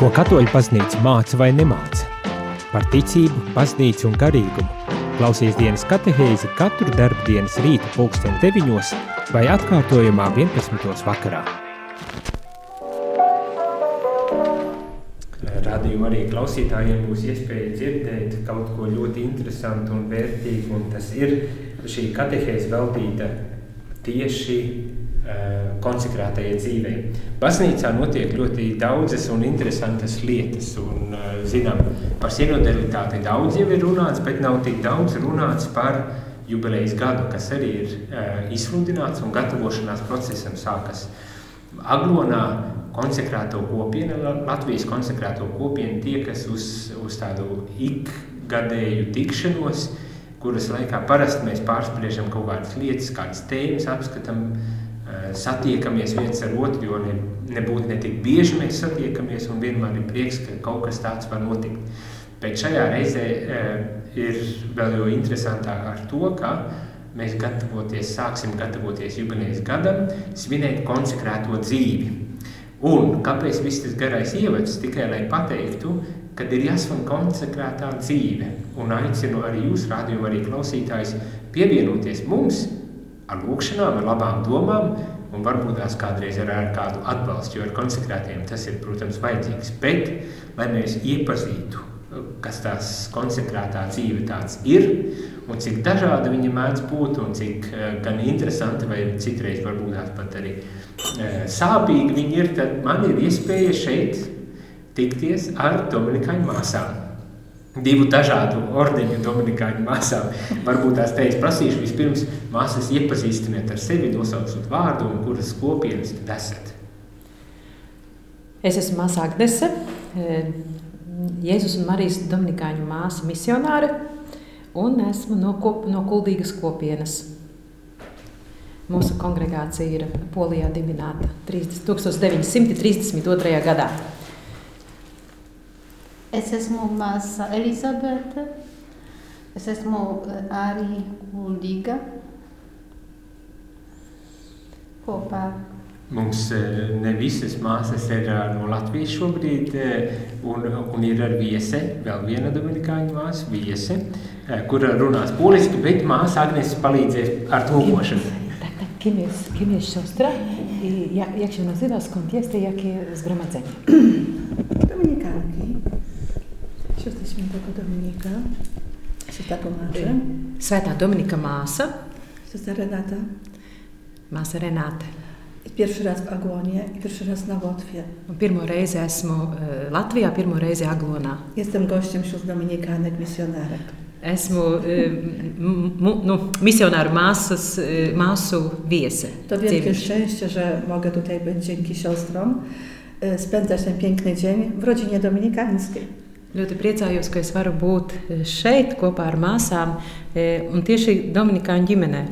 Ko katoļu paznīca māca vai nemāca? Par ticību, paznīcu un garīgumu. Klausies dienas katehēzi katru darba dienas rīta pulksten 9 vai atkārtojumā 11. vakarā. Radījuma arī klausītājiem būs iespēja dzirdēt kaut ko ļoti interesantu un vērtīgu, un tas ir šī katehēze veltīta tieši konsekrētajai dzīvei. Baznīcā notiek ļoti daudzas un interesantas lietas, un uh, zinām, par sinodalitāti daudz jau ir runāts, bet nav tik daudz runāts par jubilejas gadu, kas arī ir uh, izsludināts un gatavošanās procesam sākas. Aglonā konsekrēto kopienu, Latvijas konsekrēto kopienu tiekas uz, uz tādu ikgadēju tikšanos, kuras laikā parasti mēs pārspriežam kaut kādas lietas, kādas tēmas apskatām, satiekamies viens ar otru, jo ne, nebūtu ne tik bieži mēs satiekamies un vienmēr ir prieks, ka kaut kas tāds var notikt. Bet šajā reizē ir vēl jo interesantāk ar to, ka mēs gatavoties, sāksim gatavoties jubilejas gadam, svinēt konsekrēto dzīvi. Un kāpēc viss tas garais ievads? Tikai lai pateiktu, kad ir jāsvan konsekrētā dzīve. Un aicinu arī jūs, rādījumu arī klausītājs, pievienoties mums ar lūkšanām, ar labām domām, un varbūt tās kādreiz ar, ar kādu atbalstu, jo ar konsekrētiem tas ir, protams, vajadzīgs. Bet, lai mēs iepazītu, kas tās konsekrētā dzīve tāds ir, un cik dažāda viņa mēdz būt, un cik gan interesanti, vai citreiz varbūt tās pat arī sāpīgi viņi ir, tad man ir iespēja šeit tikties ar Dominikāņu māsām. Divu dažādu ordeņu Dominikāņu māsām. Varbūt tās teiks, prasīšu vispirms māsas iepazīstiniet ar sevi, nosaucot vārdu un kuras kopienas tad esat. Es esmu māsa Agnese, Jēzus un Marijas Dominikāņu māsa misionāre un esmu no, kop, no Kuldīgas kopienas. Mūsu kongregācija ir Polijā dibināta 30, 1932. gadā. Es esmu māsa Elizabete, es esmu arī Kuldīga kopā. Mums ne visas māsas ir no Latvijas šobrīd, un, un ir ar viese, vēl viena dominikāņu māsa, viese, kura runās poliski, bet māsa Agnes palīdzēs ar tulkošanu. Kim jest, kim jest siostra i jak, jak się nazywa, skąd jest i jakie zgromadzenie? Siostra Świętego Dominika. Siostra Tomasze. Svētā Dominika māsa, Siostra Renata. māsa Renāte. Pierwszy raz w Agłonie i pierwszy raz na Łotwie. Un Pirmo reizi esmu uh, Latvijā, pirmo reizi Aglonā. Jestem gościem wśród dominikanek, misjonarek. Esmu uh, m, m, nu, misionāru māsas, māsu viese. To wielkie szczęście, że mogę tutaj być dzięki siostrom, y, spędzać ten piękny dzień w rodzinie dominikańskiej. Ļoti priecājos, ka es varu būt šeit kopā ar māsām e, un tieši Dominikāņu ģimenē.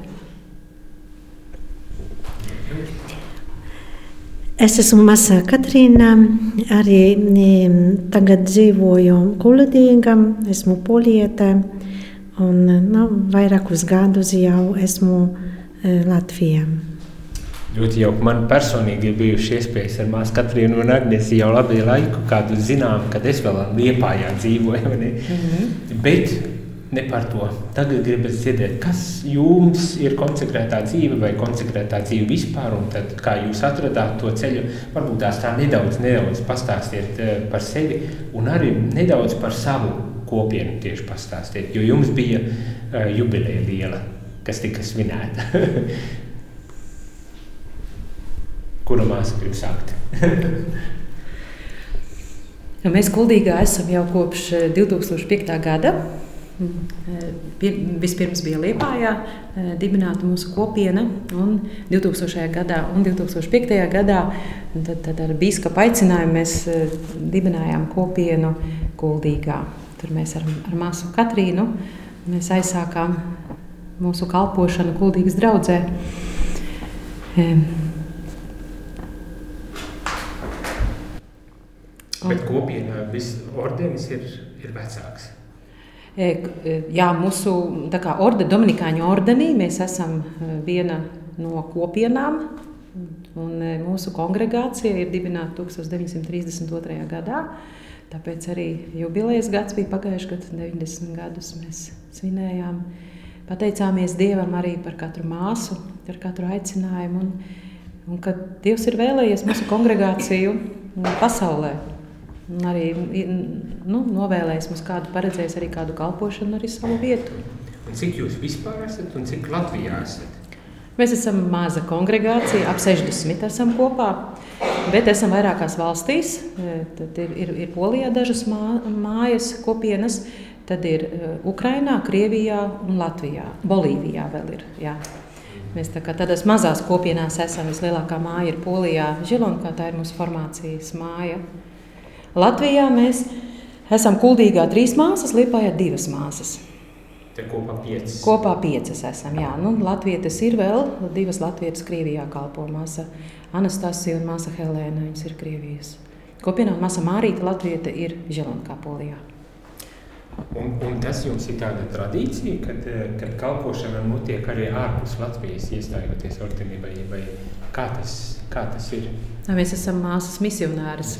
Es esmu Masa Katrīna, arī em, tagad dzīvoju Kuldīgā, esmu poliete un nu, vairākus gadus jau esmu Latvijā. Ļoti jauki. Man personīgi ir bijuši iespējas ar māsu Katrīnu un Agnesi jau labi laiku, kādu zinām, kad es vēl Liepājā dzīvoju. Mm -hmm. Bet ne par to. Tagad gribas dzirdēt, kas jums ir konsekrētā dzīve vai konsekrētā dzīve vispār, un tad kā jūs atradāt to ceļu, varbūt tās tā nedaudz, nedaudz pastāstiet eh, par sevi un arī nedaudz par savu kopienu tieši pastāstiet, jo jums bija uh, jubileja liela, kas tika svinēta. Kura māsa grib sākt? Ja Mēs Kuldīgā esam jau kopš e, 2005. gada. E, Pie- Vispirms bija Liepājā e, dibināta mūsu kopiena, un 2000. gadā un 2005. gadā tad, tad ar biskupa aicinājumu mēs e, dibinājām kopienu Kuldīgā. Tur mēs ar, ar māsu Katrīnu mēs aizsākām mūsu kalpošanu Kuldīgas draudzē. Bet kopienā viss ordenis ir, ir vecāks. E, e, Jā, mūsu kā orde, Dominikāņu ordenī mēs esam e, viena no kopienām. Un mūsu kongregācija ir dibināta 1932. gadā. Tāpēc arī jubilejas gads bija pagājušajā gadā, 90 gadus mēs svinējām. Pateicāmies Dievam arī par katru māsu, par katru aicinājumu. Un, un ka Dievs ir vēlējies mūsu kongregāciju pasaulē. Arī nu, novēlējis mums kādu, paredzējis arī kādu kalpošanu, arī savu vietu. Un cik jūs vispār esat un cik Latvijā esat? Mēs esam maza kongregācija, ap 60 esam kopā, bet esam vairākās valstīs. E, tad ir, ir, ir Polijā dažas mā, mājas, kopienas, tad ir e, Ukrainā, Krievijā un Latvijā. Bolīvijā vēl ir. Jā. Mēs tā kā tādās mazās kopienās esam. Vislielākā māja ir Polijā, Žilonkā, tā ir mūsu formācijas māja. Latvijā mēs esam kuldīgā trīs māsas, Liepājā divas māsas. Te kopā piecas. Kopā piecas esam. Jā, nu, Latvijas ir vēl divas Latvijas Krievijā kalpo māsa Anastasija un māsa Helēna. Viņas ir Krievijas. Kopienā māsa Mārīta Latvijata ir Želonkā Polijā. Un, un tas jums ir tāda tradīcija, kad, kad kalpošana notiek arī ārpus Latvijas, iestājoties ordenībai, vai kā tas, kā tas ir? Mēs esam māsas misionāras,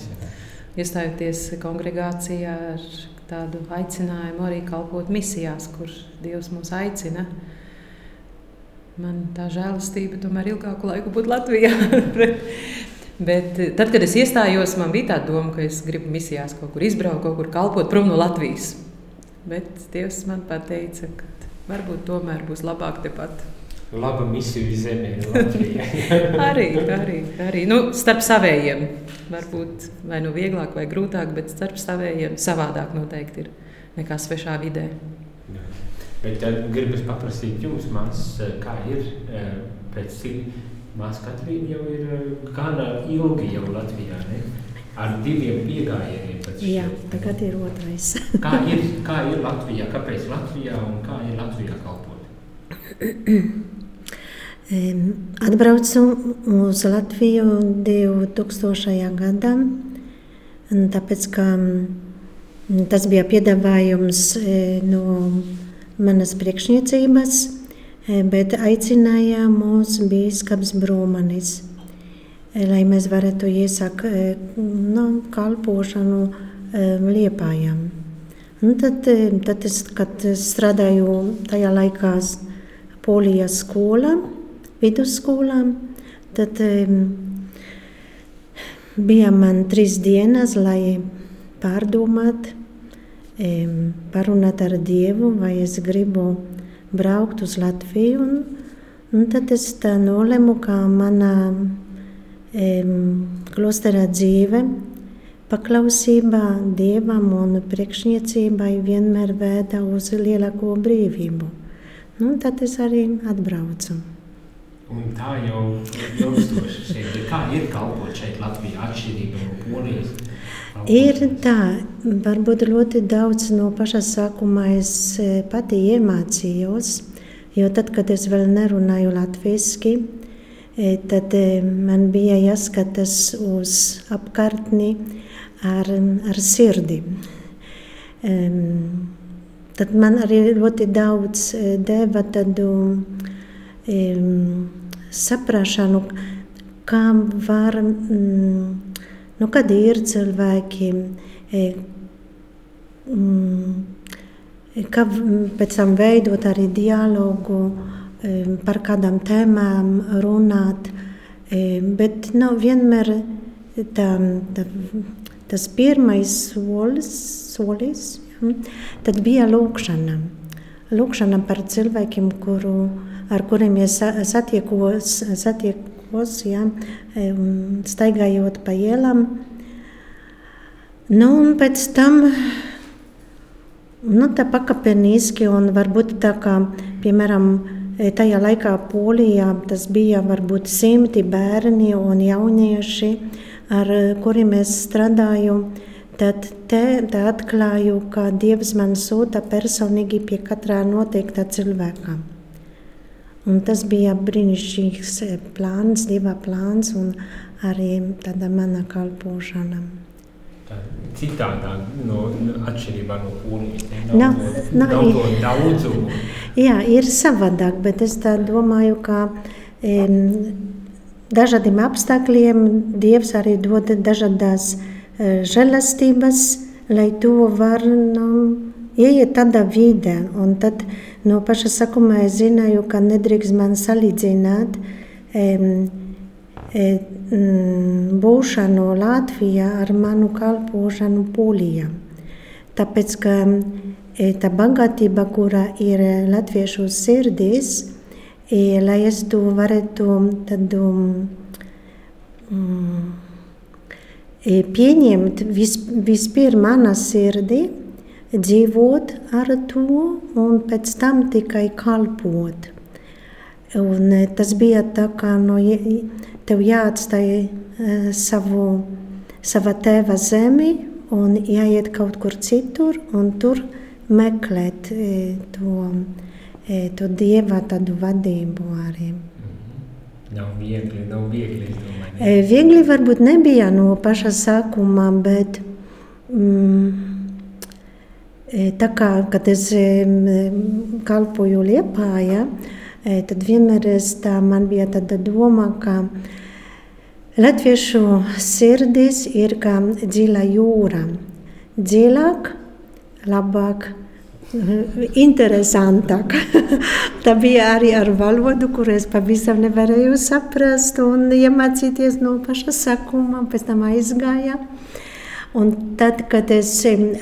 iestājoties kongregācijā ar tādu aicinājumu arī kalpot misijās, kur Dievs mūs aicina. Man tā žēlastība tomēr ilgāku laiku būt Latvijā. Bet tad, kad es iestājos, man bija tā doma, ka es gribu misijās kaut kur izbraukt, kaut kur kalpot prom no Latvijas. Bet Dievs man pateica, ka varbūt tomēr būs labāk tepat laba misija zemē, Latvijā. arī, arī, arī. Nu, starp savējiem. Varbūt vai nu vieglāk, vai grūtāk, bet starp savējiem savādāk noteikti ir nekā svešā vidē. Jā. Bet uh, gribas paprasīt jums, mās, kā ir uh, pēc cik mās Katrīna jau ir uh, gana ilgi jau Latvijā, ne? Ar diviem piegājieniem. Jā, tagad ir otrais. kā, ir, kā ir Latvijā, kāpēc Latvijā un kā ir Latvijā kalpot? Atbraucu uz Latviju 2000. gadā, tāpēc, ka tas bija piedāvājums no manas priekšniecības, bet aicināja mūs bīskaps Brūmanis, lai mēs varētu iesākt no, kalpošanu Liepājām. Un tad, tad es, kad strādāju tajā laikā Polijas skolā, vidusskolā. Tad bija man trīs dienas, lai pārdomātu, parunāt ar Dievu, vai es gribu braukt uz Latviju. Un, un tad es tā nolēmu, ka mana um, klostera dzīve, paklausībā Dievam un priekšniecībai vienmēr vēda uz lielāko brīvību. Nu, tad es arī atbraucu. Un tā jau ir ilgstoši šeit. Kā ir kalpot šeit Latvijā atšķirība no Polijas? Ir tā, varbūt ļoti daudz no paša sākuma es e, pati iemācījos, jo tad, kad es vēl nerunāju latviski, e, tad e, man bija jāskatās uz apkārtni ar, ar sirdi. Tad man arī ļoti daudz deva tādu um, saprāšanu, kā var, mm, nu, kad ir cilvēki, e, mm, kā pēc tam veidot arī dialogu e, par kādām tēmām, runāt, e, bet nav nu, vienmēr tā, tā, tas pirmais solis, solis ja, tad bija lūkšana. Lūkšana par cilvēkiem, kuru ar kuriem es satiekos, satiekos ja, staigājot pa ielām. Nu, un pēc tam nu, tā pakāpeniski un varbūt tā kā, piemēram, tajā laikā Polijā tas bija varbūt simti bērni un jaunieši, ar kuriem es strādāju. Tad te atklāju, ka Dievs man sūta personīgi pie katrā noteikta cilvēka. Un tas bija brīnišķīgs eh, plāns, divi plāns un arī tāda mana kalpošana. Citādāk, no, atšķirībā no polijas. Nav, nav, nav, nav to daudzumu. Jā, ir savādāk, bet es tā domāju, ka um, dažādiem apstākļiem Dievs arī dod dažādas e, žēlastības, lai to var nu, ieiet tādā vidē. Un tad no paša sākuma es zināju, ka nedrīkst man salīdzināt e, e, būšanu Latvijā ar manu kalpošanu Polijā. Tāpēc, ka e, tā bagātība, kura ir latviešu sirdīs, e, lai es to varētu tādu mm, e, pieņemt vis, vispirms manā sirdī, dzīvot ar to un pēc tam tikai kalpot. Un tas bija tā, kā no, tev jāatstāj savu, sava tēva zemi un jāiet kaut kur citur un tur meklēt to, to dieva tādu vadību arī. Nav viegli, nav viegli, es domāju. Viegli varbūt nebija no paša sākuma, bet mm, tā kā, kad es kalpoju Liepājā, tad vienmēr es tā, man bija tāda doma, ka Latviešu sirdis ir kā dziļa jūra. Dziļāk, labāk, interesantāk. Tā bija arī ar valodu, kur es pavisam nevarēju saprast un iemācīties no paša sākuma, pēc tam aizgāja. Un tad, kad es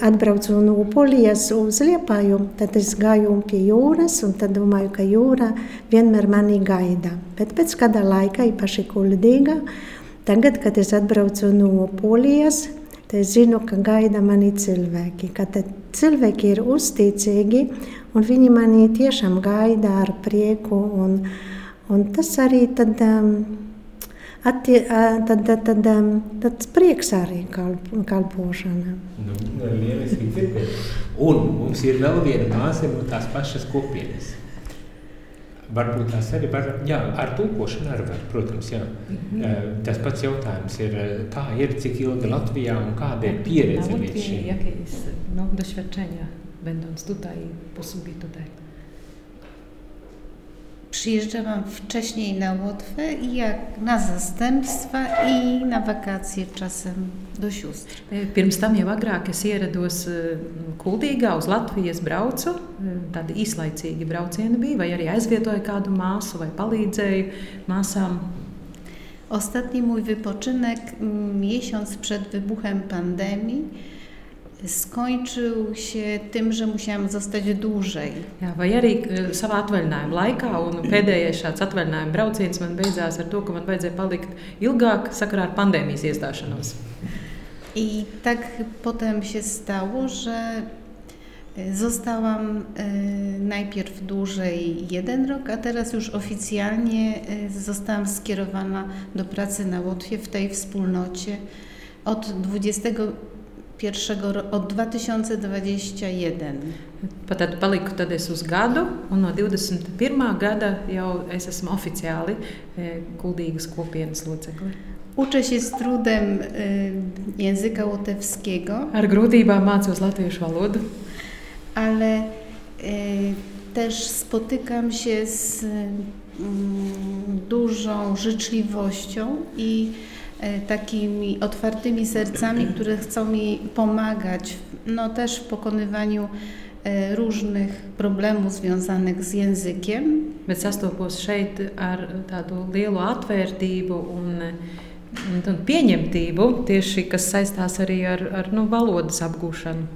atbraucu no Polijas uz Liepāju, tad es gāju pie jūras un domāju, ka jūra vienmēr mani gaida. Bet pēc kāda laika, īpaši kuldīga, Tagad, kad es atbraucu no Polijas, es zinu, ka gaida mani cilvēki. Ka cilvēki ir uzticīgi un viņi mani tiešām gaida ar prieku. Un, un tas arī tad, um, attie, tad, tad, tad, tad prieks arī kalp, kalpošana. Nu, lieliski dzirdēt. Un mums ir vēl viena māsa no tās pašas kopienas. Varbūt tās arī var, jā, ar tulkošanu arī var, protams, jā. Mm -hmm. Tas pats jautājums ir, kā ir, cik ilgi Latvijā un kāda ir pieredze līdz šim? Jakie jest no, doświadczenia, będąc tutaj, posługi tutaj? Przyjeżdżałam wcześniej na Łotwę i jak na zastępstwa i na wakacje czasem do sióstr. Pirms tam jau agrāk es ierados Kuldīgā uz Latviju, es braucu, tādi īslaicīgi braucieni bija, vai arī aizvietoju kādu māsu vai palīdzēju māsām. Ostatni mój wypoczynek miesiąc przed wybuchem pandemii skończył się tym, że musiałam zostać dłużej. Jā, vai arī savā atvaļinājuma laikā, un pēdējais šāds atvaļinājuma brauciens man beidzās ar to, ka man vajadzēja palikt ilgāk sakarā ar pandēmijas iestāšanos. I tak potem się stało, że Zostałam najpierw dłużej jeden rok, a teraz już oficjalnie zostałam skierowana do pracy na Łotwie w tej wspólnocie od 21, od 2021. Tad paliku tad es uz gadu, un no 21. gada jau es esmu oficiāli Kuldīgas kopienas locekli. Uczę się z trudem języka łotewskiego. Ar grūtībām mācos latviešu valodu ale y, też spotykam się z y, dużą życzliwością i takimi otwartymi sercami, które chcą mi pomagać no, też w pokonywaniu różnych problemów związanych z językiem. Bet sastopos šeit ar tādu lielu atvērtību un, un pieņemtību, tieši kas saistās arī ar, ar nu, valodas apgūšanu.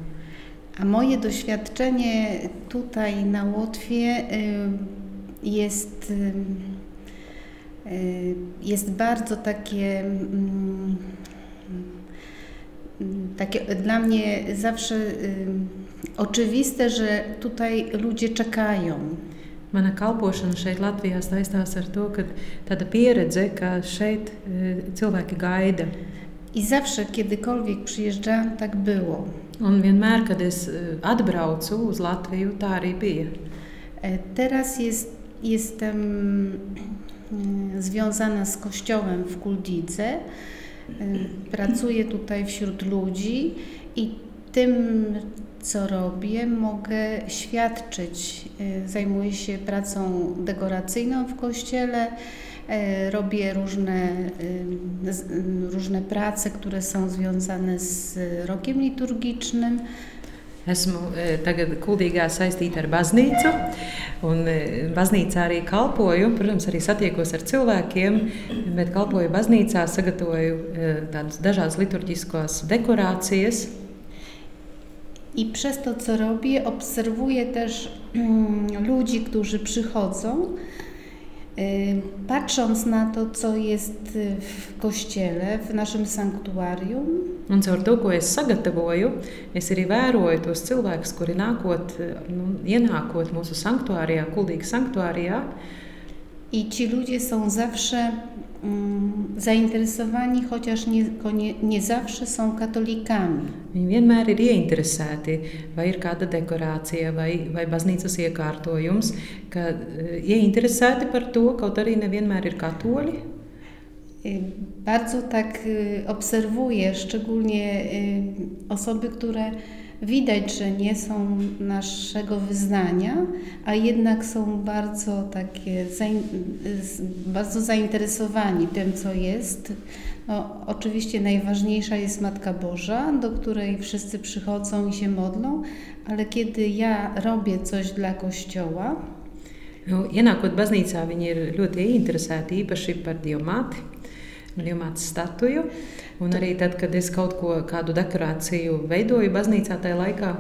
A moje doświadczenie tutaj na Łotwie jest, jest bardzo takie, mm, takie dla mnie zawsze oczywiste, że tutaj ludzie czekają. Mana kalpošana šeit Latvijā saistās ar to, ka tāda pieredze, ka šeit cilvēki gaida. I zawsze, kiedykolwiek przyjeżdżałam, tak było. Un vienmēr, kad es atbraucu uz Latviju, tā arī bija. Teraz jest, jestem związana z kościołem w Kuldidze. Pracuję tutaj wśród ludzi i tym, co robię, mogę świadczyć. Zajmuję się pracą dekoracyjną w kościele Robię różne, y, y, różne prace, które są związane z rokiem liturgicznym. Esmu e, tagad kuldīgā saistīta ar baznīcu, un e, baznīcā arī kalpoju. Protams, arī satiekos ar cilvēkiem, bet kalpoju baznīcā, sagatavoju e, tādas dažādas liturģiskās dekorācijas. I przez to, co robię, obserwuję też mm, ludzi, którzy przychodzą. Y, Patrząc na to, co jest w kościele, w naszym sanktuarium, Un caur to, ko es sagatavoju, es arī vēroju tos cilvēkus, kuri nākot, e, nu, ienākot mūsu sanktuārijā, kuldīgā sanktuārijā. i ci ludzie są zawsze zainteresowani, chociaż nie, nie zawsze są katolikami. Viņi vienmēr ir ieinteresēti, vai ir kāda dekorācija vai, vai baznīcas iekārtojums, ka e, ieinteresēti par to, kaut arī nevienmēr ir katoļi. Y, Bardzo tak y, obserwuję, szczególnie y, osoby, które widać, że nie są naszego wyznania, a jednak są bardzo takie bardzo zainteresowani tym, co jest. No, oczywiście najważniejsza jest Matka Boża, do której wszyscy przychodzą i się modlą, ale kiedy ja robię coś dla Kościoła, ienākot baznīcā, viņi ir ļoti ieinteresēti īpaši par diamāti, diamāta statuju. Un arī tad, kad es kaut ko, kādu dekorāciju veidoju baznīcā tajā laikā,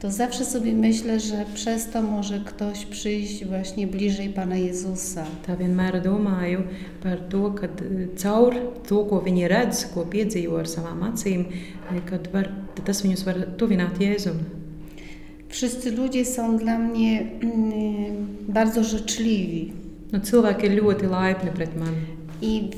to zawsze sobie myślę, że przez to może ktoś przyjść właśnie bliżej Pana Jezusa. tā vienmēr domāju par to, ka caur to, ko viņi redz, ko piedzīvo ar savām acīm, e, kad var, tas viņus var tuvināt Jēzum. Wszyscy ludzie są dla mnie mm, bardzo życzliwi. Nu, cilvēki ir ļoti laipni pret mani. I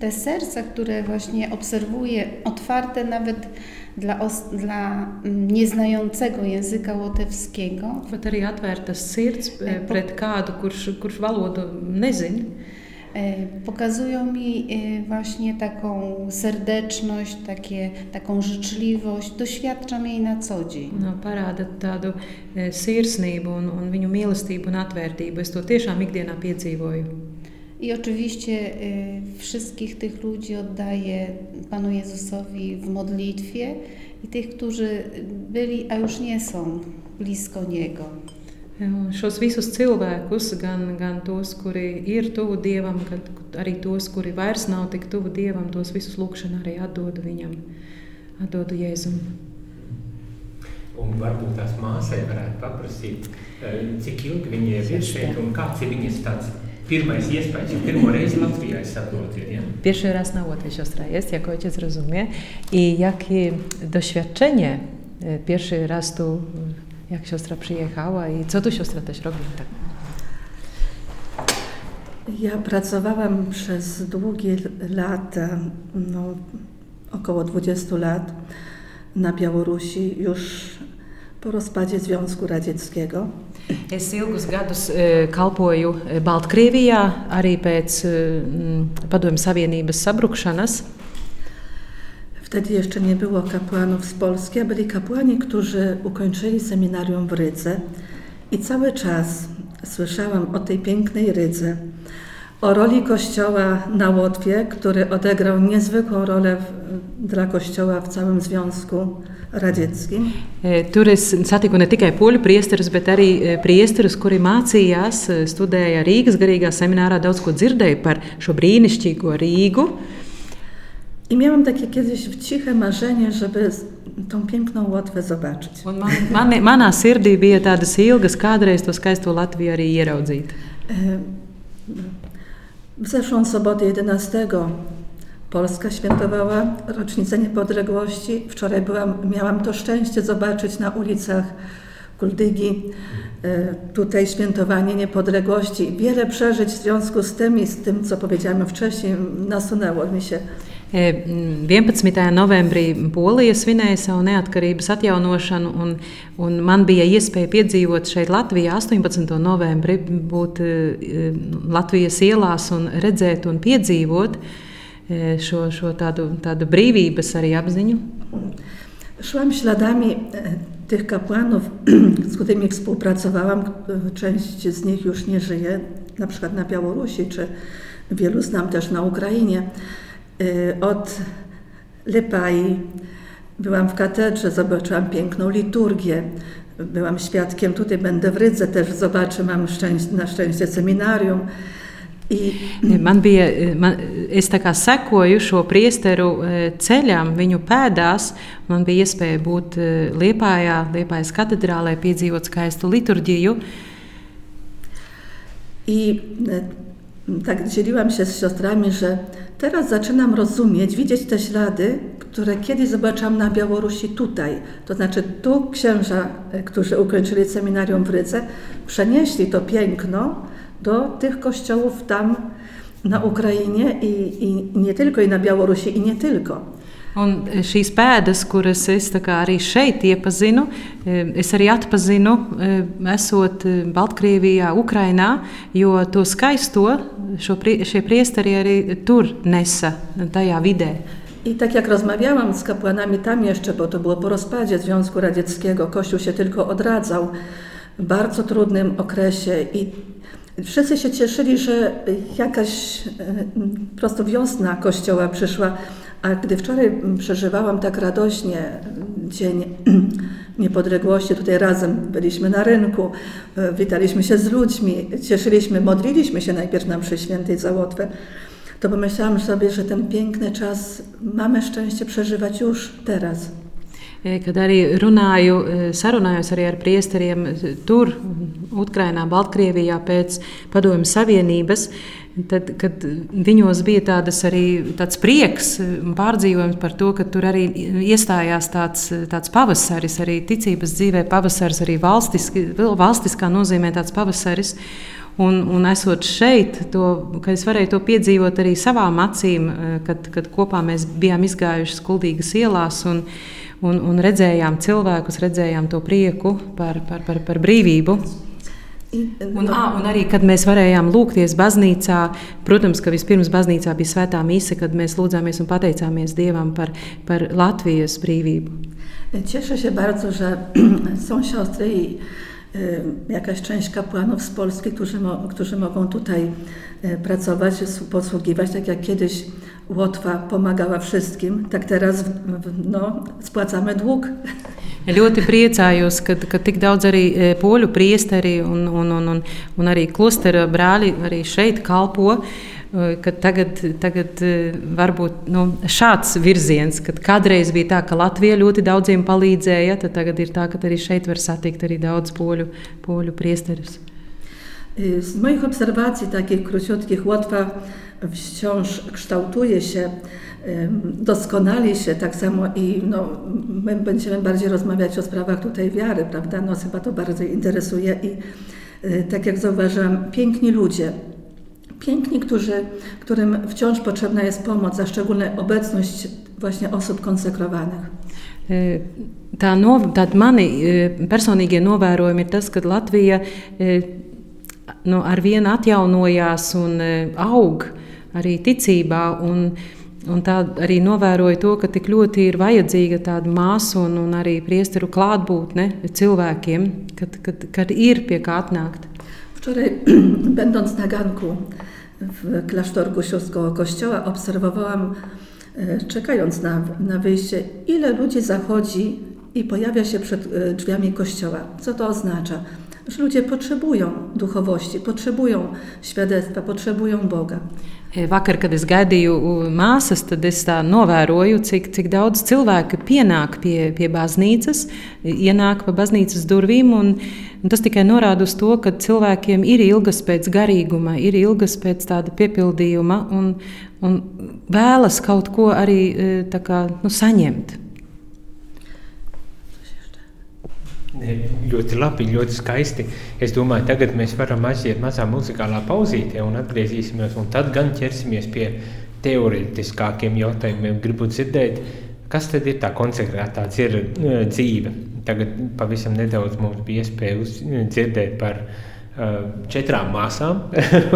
te serca, które właśnie obserwuję, otwarte nawet dla, os- dla mm, nieznającego języka łotewskiego, Pat arī atvērtas sirds pret kādu, kurš, kurš valodu pokazują mi e, właśnie taką serdeczność, takie, taką życzliwość. Doświadczam jej na co dzień. Nu, parāda tādu e, sirsnību un, un viņu mīlestību un atvērtību. Es to tiešām ikdienā piedzīvoju. I oczywiście y, wszystkich tych ludzi oddaję Panu Jezusowi w modlitwie i tych, którzy byli, a już nie są blisko Niego. E, šos visus cilvēkus, gan, gan tos, kuri ir tuvu Dievam, gan arī tos, kuri vairs nav tik tuvu Dievam, tos visus lūkšanā arī atdodu viņam, atdodu Jēzum. Un varbūt tās māsai varētu paprasīt, eh, cik ilgi viņi ir šeit un kāds ir viņas tāds pirmo reizi Latvijā es saprotu, ir, ja? Pierwszy raz na Łotwie siostra jest, jak ojciec rozumie. I jakie doświadczenie e, pierwszy raz tu, jak siostra przyjechała i co tu siostra też robi? Tak. Ja pracowałam przez długie lata, no, około 20 lat na Białorusi już po rozpadzie Związku Radzieckiego. Es ilgus gadus e, kalpoju e, Baltkrievijā, arī pēc e, Padomju Savienības sabrukšanas. Wtedy jeszcze nie było kapłanów z Polski, a byli kapłani, którzy ukończyli seminarium w Rydze. I cały czas słyszałam o tej pięknej Rydze, o roli Kościoła na Łotwie, który odegrał niezwykłą rolę w, dla Kościoła w całym Związku Radzieckim. E, Tur es satiku ne tikai poļu priesterus, bet arī e, priesterus, kuri mācījās, e, studēja Rīgas garīgā seminārā, daudz ko dzirdēju par šo brīnišķīgo Rīgu. I miałam takie kiedyś ciche marzenie, żeby tą piękną Łotwę zobaczyć. Un man, man, manā sirdī bija tādas ilgas, kādreiz to skaisto Latviju arī ieraudzīt. W zeszłą sobotę 11 Polska świętowała rocznicę niepodległości. Wczoraj byłam, miałam to szczęście zobaczyć na ulicach Kuldygi e, tutaj świętowanie niepodległości. Wiele przeżyć w związku z tym i z tym, co powiedziałam wcześniej, nasunęło mi się. E, m, 11. novembrī Polija svinēja savu neatkarības atjaunošanu, un, un man bija iespēja piedzīvot šeit Latvijā 18. novembrī, būt e, e, Latvijas ielās un redzēt un piedzīvot e, šo, šo tādu, tādu brīvības arī apziņu. Szłam śladami e, tych kapłanów, z którymi współpracowałam. E, Część z nich już nie żyje, na przykład na Białorusi czy wielu znam też na Ukrainie. Od Lipai byłam w katedrze, zobaczyłam piękną liturgię. Byłam świadkiem, tutaj będę w Rydze też zobaczę, mam szczęście, na szczęście seminarium. I... Man bija, man, es tā kā sekoju šo priesteru ceļām, viņu pēdās. Man bija iespēja būt Liepājā, Liepājas katedrālē, piedzīvot skaistu liturģiju. I tak dzieliłam się z siostrami, że teraz zaczynam rozumieć, widzieć te ślady, które kiedyś zobaczyłam na Białorusi tutaj. To znaczy tu księża, którzy ukończyli seminarium w Rydze, przenieśli to piękno do tych kościołów tam na Ukrainie i, i nie tylko, i na Białorusi, i nie tylko. Un šīs pēdas, kuras es arī šeit iepazinu, es arī atpazinu, esot Baltkrievijā, Ukrainā, jo to skaisto prie, šie priesteri arī tur nesa tajā vidē. I tak jak rozmawiałam z kapłanami tam jeszcze, bo to było po rozpadzie Związku Radzieckiego, Kościół się tylko odradzał w bardzo trudnym okresie i Wszyscy się cieszyli, że jakaś po prostu wiosna Kościoła przyszła, a gdy wczoraj przeżywałam tak radośnie Dzień Niepodległości, tutaj razem byliśmy na rynku, witaliśmy się z ludźmi, cieszyliśmy, modliliśmy się najpierw na mszy świętej za Łotwę, to pomyślałam sobie, że ten piękny czas mamy szczęście przeżywać już teraz. Kad arī runāju, sarunājos arī ar priesteriem tur, Ukrajinā, Baltkrievijā pēc Padomju Savienības, tad, kad viņos bija tādas arī tāds prieks un pārdzīvojums par to, ka tur arī iestājās tāds, tāds pavasaris, arī ticības dzīvē pavasaris, arī valstiski, valstiskā nozīmē tāds pavasaris. Un, un esot šeit, to, es varēju to piedzīvot arī savām acīm, kad, kad kopā mēs bijām izgājuši skuldīgas ielās un, un, un redzējām cilvēkus, redzējām to prieku par, par, par, par brīvību. Un, à, un arī, kad mēs varējām lūgties baznīcā, protams, ka vispirms baznīcā bija svētā mise, kad mēs lūdzāmies un pateicāmies Dievam par, par Latvijas brīvību. Cieszę się bardzo, że są siostry i jakaś część kapłanów z Polski, którzy, mo, którzy mogą tutaj pracować, posługiwać, tak jak kiedyś Łotwa pomagała wszystkim, tak teraz no, spłacamy dług. Ļoti priecājos, ka, ka tik daudz arī poļu priesteri un, un, un, un, un arī klostera brāļi arī šeit kalpo. Kad tagad, tagad varbūt nu, šāds virziens, kad kādreiz bija tā, ka Latvija ļoti daudziem palīdzēja, tad tagad ir tā, ka arī šeit var satikt arī daudz poļu, poļu priesterus. Z moich obserwacji takich króciutkich Łotwa wciąż kształtuje się, doskonali się, tak samo i no, my będziemy bardziej rozmawiać o sprawach tutaj wiary, prawda? No, chyba to bardzo interesuje i tak jak zauważyłam, piękni ludzie, piękni, którzy, którym wciąż potrzebna jest pomoc, a szczególnie obecność właśnie osób konsekrowanych. Tā no, tādi mani personīgie novērojumi ir tas, ka Latvija no, ar vienu atjaunojās un aug arī ticībā. Un, Un tā arī novēroju to, ka tik ļoti ir vajadzīga tāda māsu un, un arī priesteru klātbūtne cilvēkiem, kad, kad, kad ir pie kā atnākt. Wczoraj, będąc na ganku w klasztorku Sióstkoło Kościoła, obserwowałam, czekając na, na wyjście, ile ludzi zachodzi i pojawia się przed drzwiami kościoła. Co to oznacza? Że ludzie potrzebują duchowości, potrzebują świadectwa, potrzebują Boga. Vakar, kad es gaidīju māsas, tad es novēroju, cik, cik daudz cilvēku pienāk pie, pie baznīcas, ienāk pa baznīcas durvīm. Un, un tas tikai norāda uz to, ka cilvēkiem ir ilgas pēc garīguma, ir ilgas pēc tāda piepildījuma un, un vēlas kaut ko arī kā, nu, saņemt. Ļoti labi, ļoti skaisti. Es domāju, tagad mēs varam aiziet mazā muzikālā pauzītē un atgriezīsimies. Un tad gan ķersimies pie teorētiskākiem jautājumiem. Gribu dzirdēt, kas tad ir tā konsekrētā dzīve. Tagad pavisam nedaudz mums bija iespēja uz, dzirdēt par uh, četrām māsām,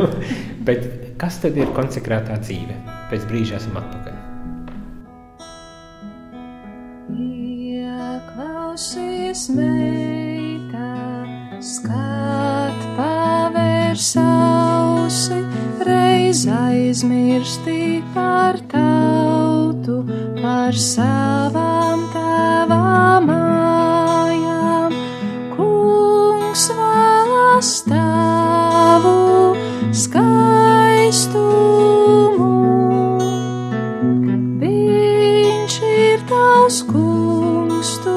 bet kas tad ir konsekrētā dzīve? Pēc brīža esam atpakaļ. Ieklausies meitā, skat pavērs ausi, reiz aizmirsti par tautu, par savām tavām mājām. Kungs vēlas tavu skaistumu. Viņš ir tavs kungs, tu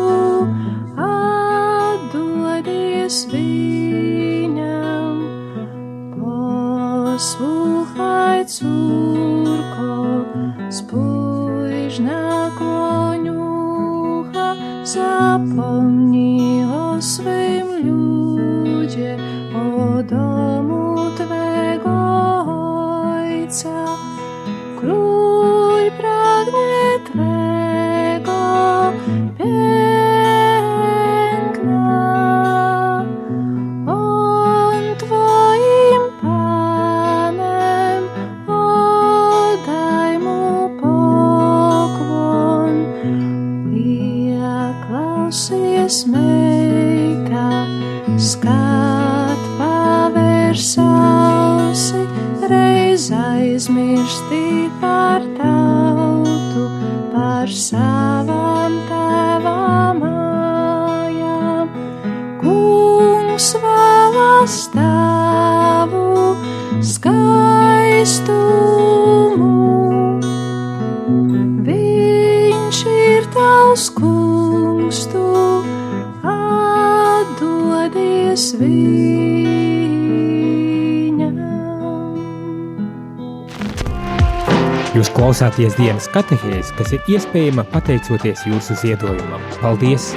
klausāties dienas katehēs, kas ir iespējama pateicoties jūsu ziedojumam. Paldies!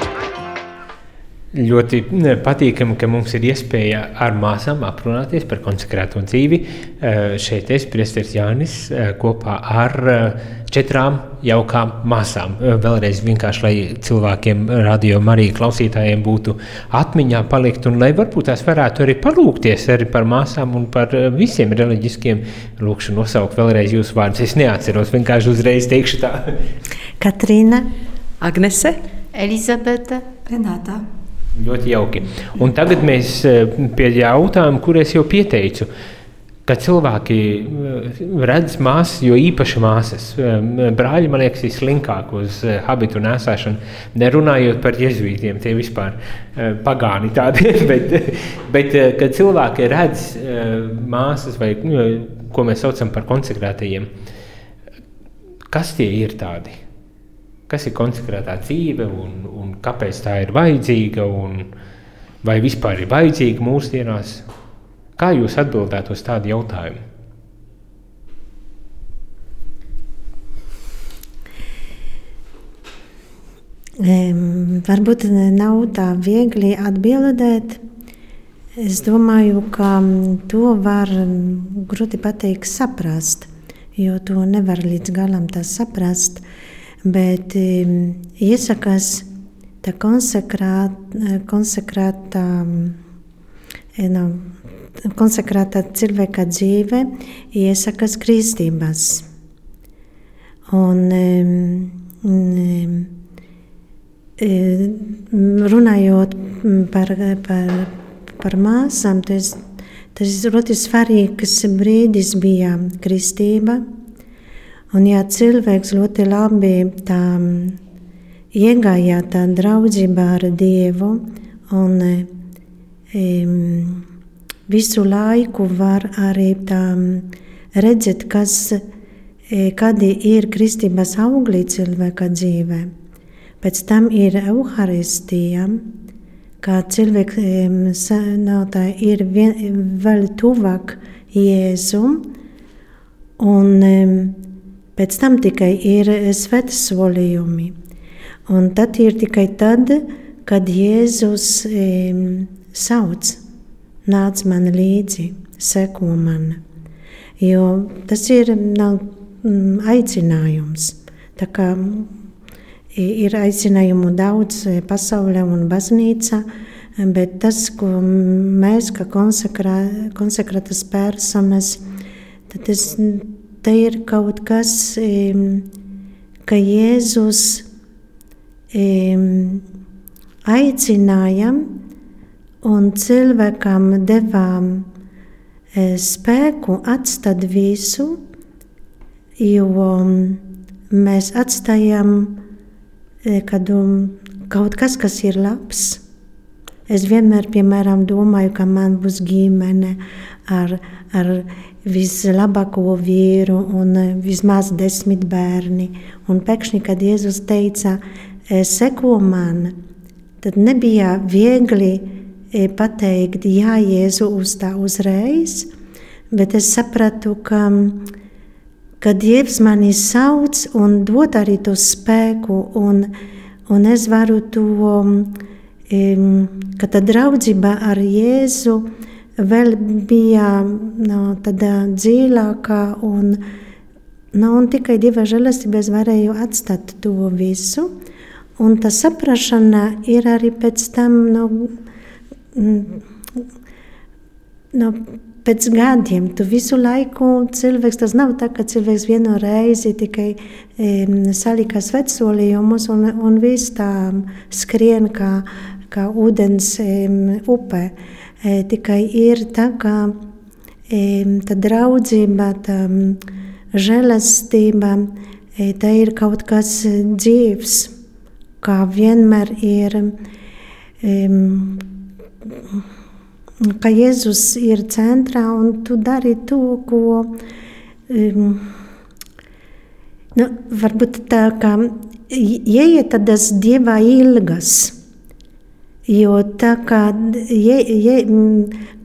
Ļoti patīkami, ka mums ir iespēja ar māsām aprunāties par konsekrēto dzīvi. Eh, Šeit es, Priesteris Jānis, eh, kopā ar eh, četrām jaukām māsām. Vēlreiz vienkārši, lai cilvēkiem, radio Marija klausītājiem būtu atmiņā palikt un lai varbūt tās varētu arī palūkties arī par māsām un par visiem reliģiskiem. Lūkšu nosaukt vēlreiz jūsu vārdus. Es neatceros, vienkārši uzreiz teikšu tā. Katrīna, Agnese, Elizabete, Renāta. Ļoti jauki. Un tagad mēs pie jautājuma, kur es jau pieteicu. Kad cilvēki eh, redz māsas, jo īpaši māsas, eh, brāļi, man liekas, ir slinkāki uz eh, habitu nesāšanu, nerunājot par jēzuītiem, tie vispār pagāni tādi. bet, bet kad cilvēki redz māsas, vai nu, ko mēs saucam par konsekrētajiem, kas tie ir tādi? Kas ir konsekrētā dzīve un, un kāpēc tā ir vajadzīga? Un vai vispār ir vajadzīga mūsdienās? Kā jūs atbildētu uz tādu jautājumu? Varbūt nav tā viegli atbildēt. Es domāju, ka to var grūti pateikt, saprast, jo to nevar līdz galam saprast. Bet em, iesakas tā konsekrāt, konsekrātā, mm, no, konsekrātā cilvēka dzīve, iesakas kristības. Un, E, runājot par, par, par māsām, tas, tas ļoti svarīgs brīdis bija kristība. Un, ja cilvēks ļoti labi tā iegājā tā draudzībā ar Dievu un um, visu laiku var arī tā redzēt, kas, kādi ir kristības augļi cilvēka dzīvēm. Pēc tam ir evaharistija, kā cilvēkiem sanātā ir vien, vēl tuvāk Jēzum, un pēc tam tikai ir svētsolījumi. Un tad ir tikai tad, kad Jēzus um, sauc, nāc man līdzi, seko man. Jo tas ir nav, um, aicinājums. Tā kā ir aicinājumu daudz pasaulē un baznīca, bet tas, ko mēs, kā konsekrā, konsekrētas personas, tad tas, te ir kaut kas, ka Jēzus aicināja un cilvēkam devām e, spēku atstāt visu, jo mm, mēs atstājam e, kādu, kaut kas, kas ir labs. Es vienmēr, piemēram, domāju, ka man būs ģimene ar, ar vislabāko vīru un vismaz desmit bērni. Un pēkšņi, kad Jēzus teica, seko man, tad nebija viegli pateikt, jā, Jēzu uz tā uzreiz, bet es sapratu, ka, ka Dievs mani sauc un dod arī to spēku, un, un es varu to, ka tā draudzība ar Jēzu vēl bija no, tāda dziļākā un, no, un tikai Dieva žēlastības varēju atstāt to visu. Un tā saprāšana ir arī pēc tam, no, no, pēc gadiem. Tu visu laiku cilvēks, tas nav tā, ka cilvēks vienu reizi tikai um, salika svecolījumus un, un viss tā skrien kā, kā ūdens um, upe. E, tikai ir tā, ka um, tā draudzība, tā žēlastība, e, tā ir kaut kas dzīvs kā vienmēr ir, um, ka Jēzus ir centrā un tu dari to, ko um, nu, varbūt tā kā ieiet tādas dieva ilgas. Jo tā kā, je, je,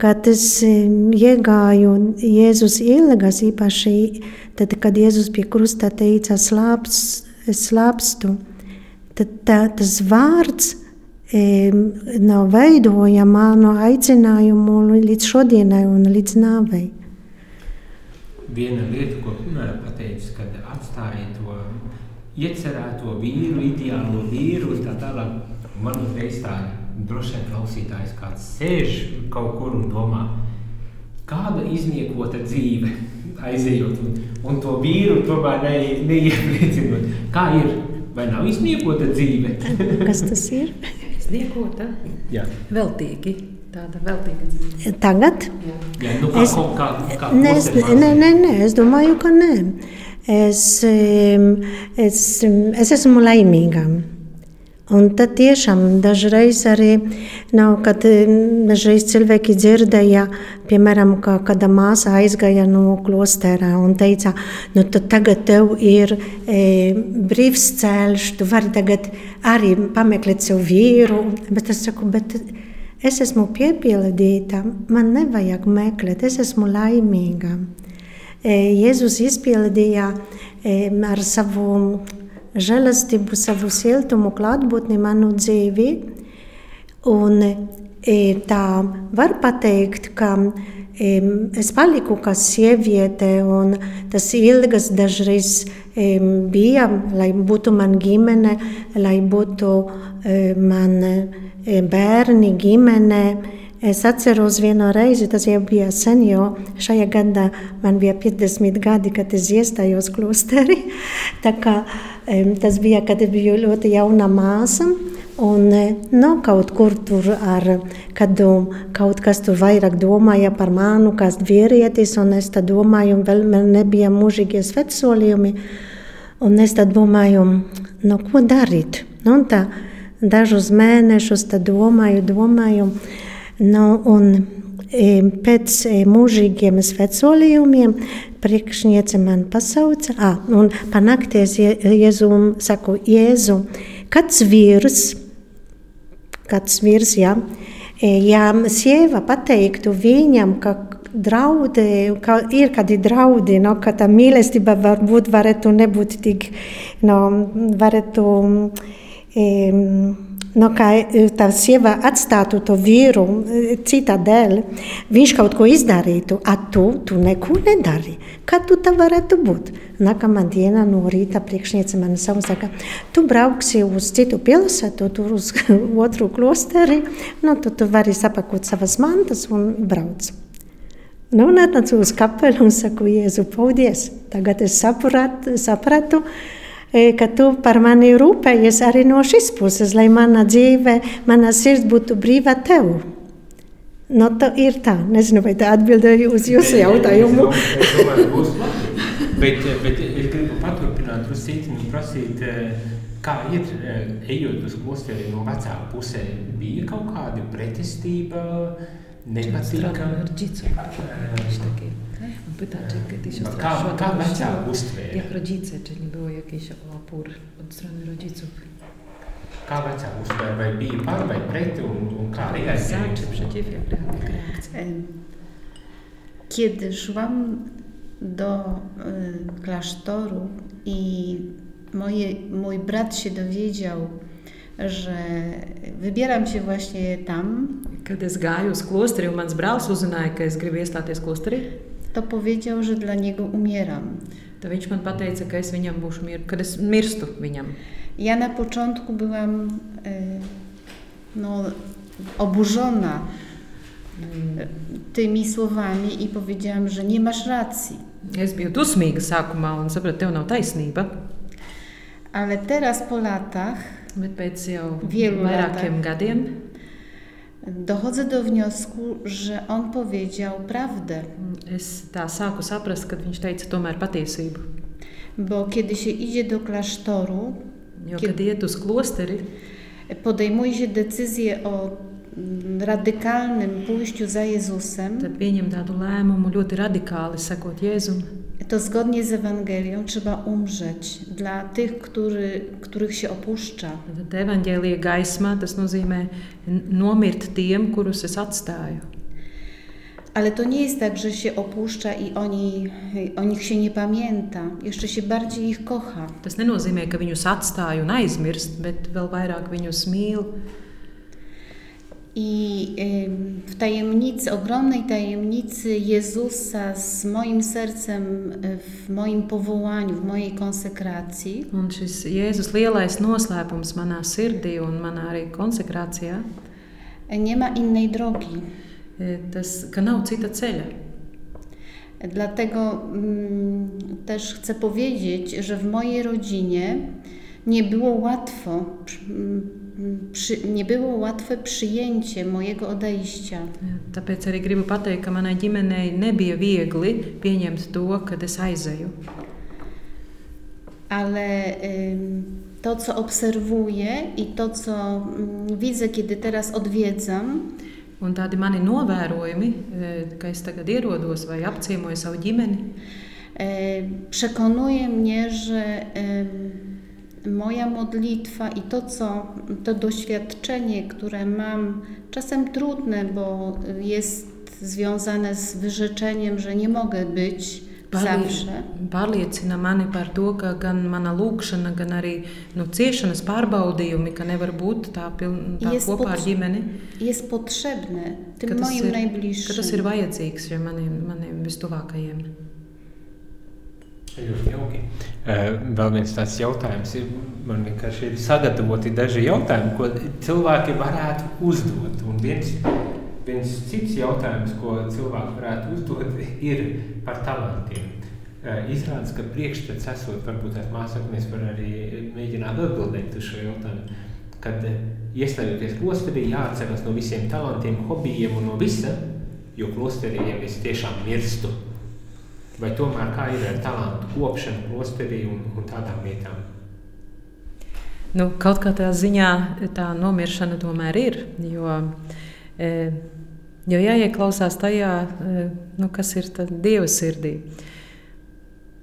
kad es iegāju Jēzus ilgas, īpaši tad, kad Jēzus pie krusta teica slāps, slāpstu, tad tā, tas vārds nav veidojama no aicinājumu līdz šodienai un līdz nāvei. Viena lieta, ko pateicis, kad atstāja to iecerēto vīru, ideālo vīru un tā tālāk, man uzreiz tā droši vien klausītājs kāds sēž kaut kur un domā, kāda izniekota dzīve aizejot un, un to vīru tomēr ne, neiepriecinot. Kā ir? Vai nav izniekota dzīve? Kas tas ir? Izniekota? Jā. Veltīgi. Tāda veltīga dzīve. Tagad? Jā. Jā, nu kā, Es- kā, kā Nē, es, nē, nē, nē, es domāju, ka nē. Es, es, es esmu laimīga. Un tad tiešām dažreiz arī nav, kad em, dažreiz cilvēki dzirdēja, piemēram, ka kāda māsa aizgāja no klostera un teica, nu tad tagad tev ir e, brīvs ceļš, tu vari tagad arī pameklēt sev vīru. Bet es saku, bet es esmu piepildīta, man nevajag meklēt, es esmu laimīga. E, Jēzus izpildīja e, ar savu žēlastību, savu siltumu, klātbūtni manu dzīvi. Un e, tā var pateikt, ka es paliku kā sieviete, un tas ilgas dažreiz e, bija, lai būtu man ģimene, lai būtu e, man bērni, ģimene. Es atceros vienu reizi, tas jau bija sen, jo šajā gadā man bija 50 gadi, kad es iestājos klosterī. Tā kā, tas bija, kad es biju ļoti jauna māsa. Un eh, no kaut kur tur ar kādu, kaut kas tur vairāk domāja par manu, kas vīrietis, un es tad domāju, un vēl man nebija mūžīgie svetsolījumi. Un es tad domāju, nu, ko darīt? Nu, tā dažus mēnešus domāju, domāju. Nu, un e, pēc e, mūžīgiem svecolījumiem priekšniece man pasauca, ah, un panākties Jēzum, saku, Jēzu, kāds vīrs, kāds vīrs, jā, e, ja sieva pateiktu viņam, ka draudi, ka ir kādi draudi, no, ka tā mīlestība varbūt varētu nebūt tik, no, varētu, um, no, kā tā sieva atstātu to vīru e, cita dēļ, viņš kaut ko izdarītu, a tu, tu neko nedari. Kā tu tā varētu būt? Nākamā diena no rīta priekšniece man saka, tu brauksi uz citu pilsētu, tur uz otru klosteri, nu, tu, tu vari sapakot savas mantas un brauc. Nu, un atnācu uz kapelu un saku, Jēzu, paldies. Tagad es sapratu, sapratu e, E, ka tu par mani rūpējies arī no šīs puses, lai mana dzīve, mana sirds būtu brīva tev. Nu, no tā ir tā. Nezinu, vai tā atbildēja uz jūsu jautājumu. Es domāju, būs labi. Bet, eh, bet eh, es gribu paturpināt, uzsīt un prasīt, eh, kā ir, ejot uz klosteri no vecā pusē, bija kaut kāda pretestība, nepatīkam? Strādājot ar džitsu. Viņš tā ir. pyta, czy kiedyś ostraszyła jak rodzice, czy nie było jakiś opór od strony rodziców. Za czy przeciw, jak reakcja? Kiedy szłam do e, klasztoru i moje, mój brat się dowiedział, że wybieram się właśnie tam. Kad es gāju uz klosteri un mans brālis uzzināja, ka es gribu iestāties klosterī to powiedział, że dla niego umieram. tad viņš man teica, ka es viņam būšu mir, kad es mirstu viņam. Ja na początku byłam y, no, oburzona y, tymi słowami i powiedziałam, że nie masz racji. Es biju dusmīga sākumā un sapratu, tev nav taisnība. Ale teraz po latach Bet pēc jau vairākiem latach. gadiem dochodzę do wniosku, że on powiedział prawdę. es tā sāku saprast, ka viņš teica tomēr patiesību. Bo kiedy się idzie do klasztoru, Jo, Kie- kad iet uz klosteri, podejmuje się decyzję o radykalnym pójściu za Jezusem, tad pieņem tādu lēmumu ļoti radikāli sekot Jēzum. to zgodnie z Ewangelią trzeba umrzeć dla tych, który, których się opuszcza. Tad evanģēlīja gaismā tas nozīmē n- nomirt tiem, kurus es atstāju. Ale to nie jest tak, że się opuszcza i oni, o nich się nie pamięta. Jeszcze się bardziej ich kocha. Tas nenozīmē, ka viņus atstāju un aizmirst, bet vēl vairāk viņus mīlu. I w tajemnicy, ogromnej tajemnicy Jezusa z moim sercem, y, w moim powołaniu, w mojej konsekracji, Un šis Jēzus lielais noslēpums manā sirdī un manā arī konsekrācijā, nie ma innej drogi. e, tas, ka nav cita ceļa. Dlatego mm, też chcę powiedzieć, że w mojej rodzinie nie było łatwo, przy- nie było łatwe przyjęcie mojego odejścia. Tāpēc arī gribu pateikt, ka manai ģimenei nebija viegli pieņemt to, kad es aizēju. Ale to, co obserwuję i to, co mm, widzę, kiedy teraz odwiedzam, Un tādi mani novērojumi, e, ka es tagad ierodos vai apciemoju savu ģimeni, e, przekonuje mnie, że moja modlitwa i to, co to doświadczenie, które mam, czasem trudne, bo jest związane z wyrzeczeniem, że nie mogę być zawsze. pārliecina mani par to, ka gan mana lūkšana, gan arī nu, ciešanas pārbaudījumi, ka nevar būt tā, piln, tā Jest kopā ar pod- ģimeni. Tas, ir, ka tas ir vajadzīgs maniem, maniem vistuvākajiem. Ļoti jauki. Vēl viens tāds jautājums ir. Man vienkārši ir sagatavoti daži jautājumi, ko cilvēki varētu uzdot. Un viens, viens cits jautājums, ko cilvēki varētu uzdot, ir par talantiem. Izrādās, ka priekšstats esot, varbūt tās māsas, mēs varam arī mēģināt atbildēt uz šo jautājumu. Kad iesaistīties klosterī, jāatcerās no visiem talantiem, hobijiem un no visa, jo klosterī jau es tiešām mirstu. Vai tomēr kā ir ar talantu kopšanu, klosterī un, un tādām lietām? Nu, kaut kā tā ziņā tā nomiršana tomēr ir. Jo, e, jo jāieklausās tajā, e, nu, kas ir Dieva sirdī.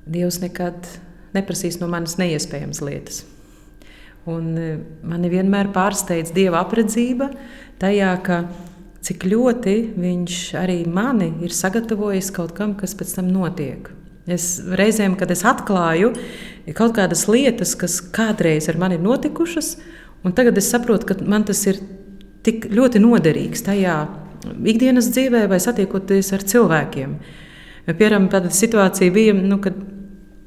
Dievs nekad neprasīs no manis neiespējamas lietas. Un e, mani vienmēr pārsteidz Dieva apredzība tajā, ka cik ļoti Viņš arī mani ir sagatavojis kaut kam, kas pēc tam notiek. Es reizēm, kad es atklāju kaut kādas lietas, kas kādreiz ar mani ir notikušas, un tagad es saprotu, ka man tas ir tik ļoti noderīgs tajā ikdienas dzīvē vai satiekoties ar cilvēkiem. Piemēram, tāda situācija bija, nu, kad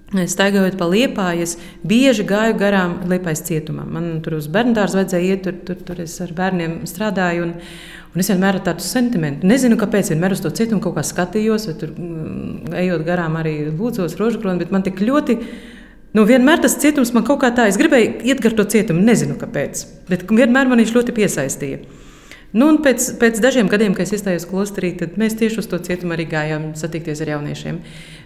Staigājot pa liepāju, es bieži gāju garām liepais cietumam. Man tur uz bērnu dārzu vajadzēja iet, tur, tur, tur es ar bērniem strādāju. Un, un es vienmēr ar tādu sentimentu, nezinu, kāpēc, vienmēr uz to cietumu kaut kā skatījos, vai tur mm, ejot garām arī lūdzos rožkroni, bet man tik ļoti. Nu, vienmēr tas cietums man kaut kā tā, es gribēju iet gar to cietumu, nezinu kāpēc, bet vienmēr man viņš ļoti piesaistīja. Nu, pēc, pēc dažiem gadiem, kad es iestājos klosterī, tad mēs tieši uz to cietumu arī gājām satikties ar jauniešiem.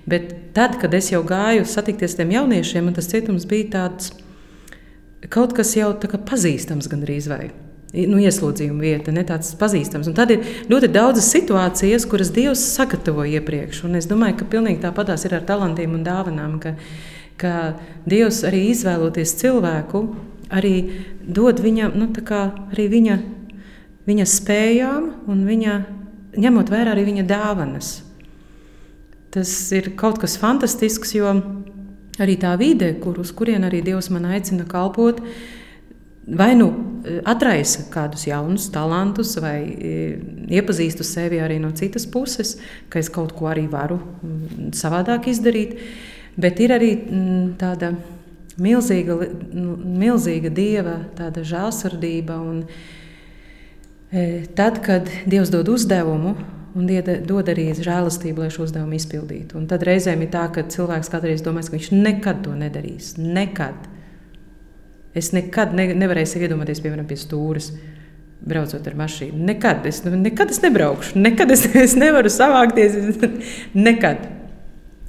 Bet tad, kad es jau gāju satikties ar tiem jauniešiem, un tas cietums bija tāds kaut kas jau tā pazīstams gandrīz vai nu, ieslodzījuma vieta, ne tāds pazīstams. Un tad ir ļoti daudzas situācijas, kuras Dievs sagatavo iepriekš. Un es domāju, ka pilnīgi tāpatās ir ar talantiem un dāvanām, ka, ka Dievs arī izvēloties cilvēku, arī dod viņam, nu, arī viņa, viņa spējām un viņa, ņemot vērā arī viņa dāvanas. Tas ir kaut kas fantastisks, jo arī tā vide, kur, uz kurien arī Dievs man aicina kalpot, uh, vai nu e, atraisa kādus jaunus talantus, vai e, iepazīstu sevi arī no citas puses, ka es kaut ko arī varu mm, savādāk izdarīt. Bet ir arī mm, tāda milzīga, milzīga dieva žēlsirdība. E, tad, kad Dievs dod uzdevumu, un dod arī žēlastību, lai šo uzdevumu izpildītu. Un tad reizēm ir tā, ka cilvēks kādreiz domā, ka viņš nekad to nedarīs. Nekad. Es nekad ne, nevarēju iedomāties, piemēram, pie stūres. Braucot ar mašīnu. Nekad es, nu, nekad es nebraukšu, nekad es, es nevaru savākties. nekad.